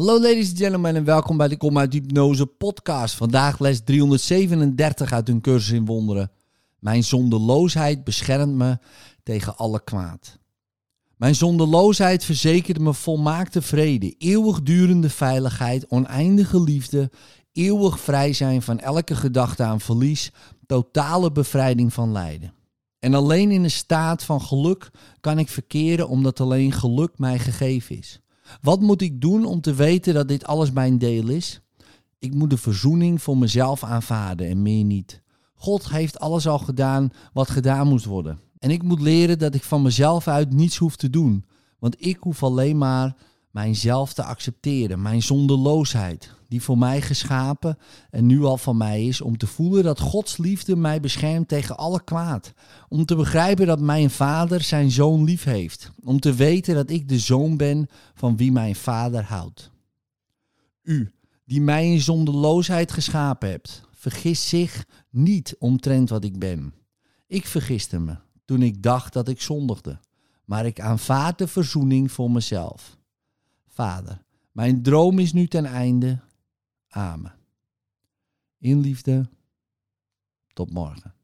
Hallo ladies and gentlemen en welkom bij de Kom uit Hypnose podcast. Vandaag les 337 uit een cursus in wonderen. Mijn zondeloosheid beschermt me tegen alle kwaad. Mijn zondeloosheid verzekert me volmaakte vrede, eeuwigdurende veiligheid, oneindige liefde, eeuwig vrij zijn van elke gedachte aan verlies, totale bevrijding van lijden. En alleen in een staat van geluk kan ik verkeren omdat alleen geluk mij gegeven is. Wat moet ik doen om te weten dat dit alles mijn deel is? Ik moet de verzoening voor mezelf aanvaarden en meer niet. God heeft alles al gedaan wat gedaan moest worden. En ik moet leren dat ik van mezelf uit niets hoef te doen. Want ik hoef alleen maar mijzelf te accepteren, mijn zondeloosheid, die voor mij geschapen en nu al van mij is, om te voelen dat Gods liefde mij beschermt tegen alle kwaad. Om te begrijpen dat mijn vader zijn zoon lief heeft. Om te weten dat ik de zoon ben van wie mijn vader houdt. U, die mij in zondeloosheid geschapen hebt, vergis zich niet omtrent wat ik ben. Ik vergiste me toen ik dacht dat ik zondigde, maar ik aanvaard de verzoening voor mezelf. Vader, mijn droom is nu ten einde. Amen. In liefde. Tot morgen.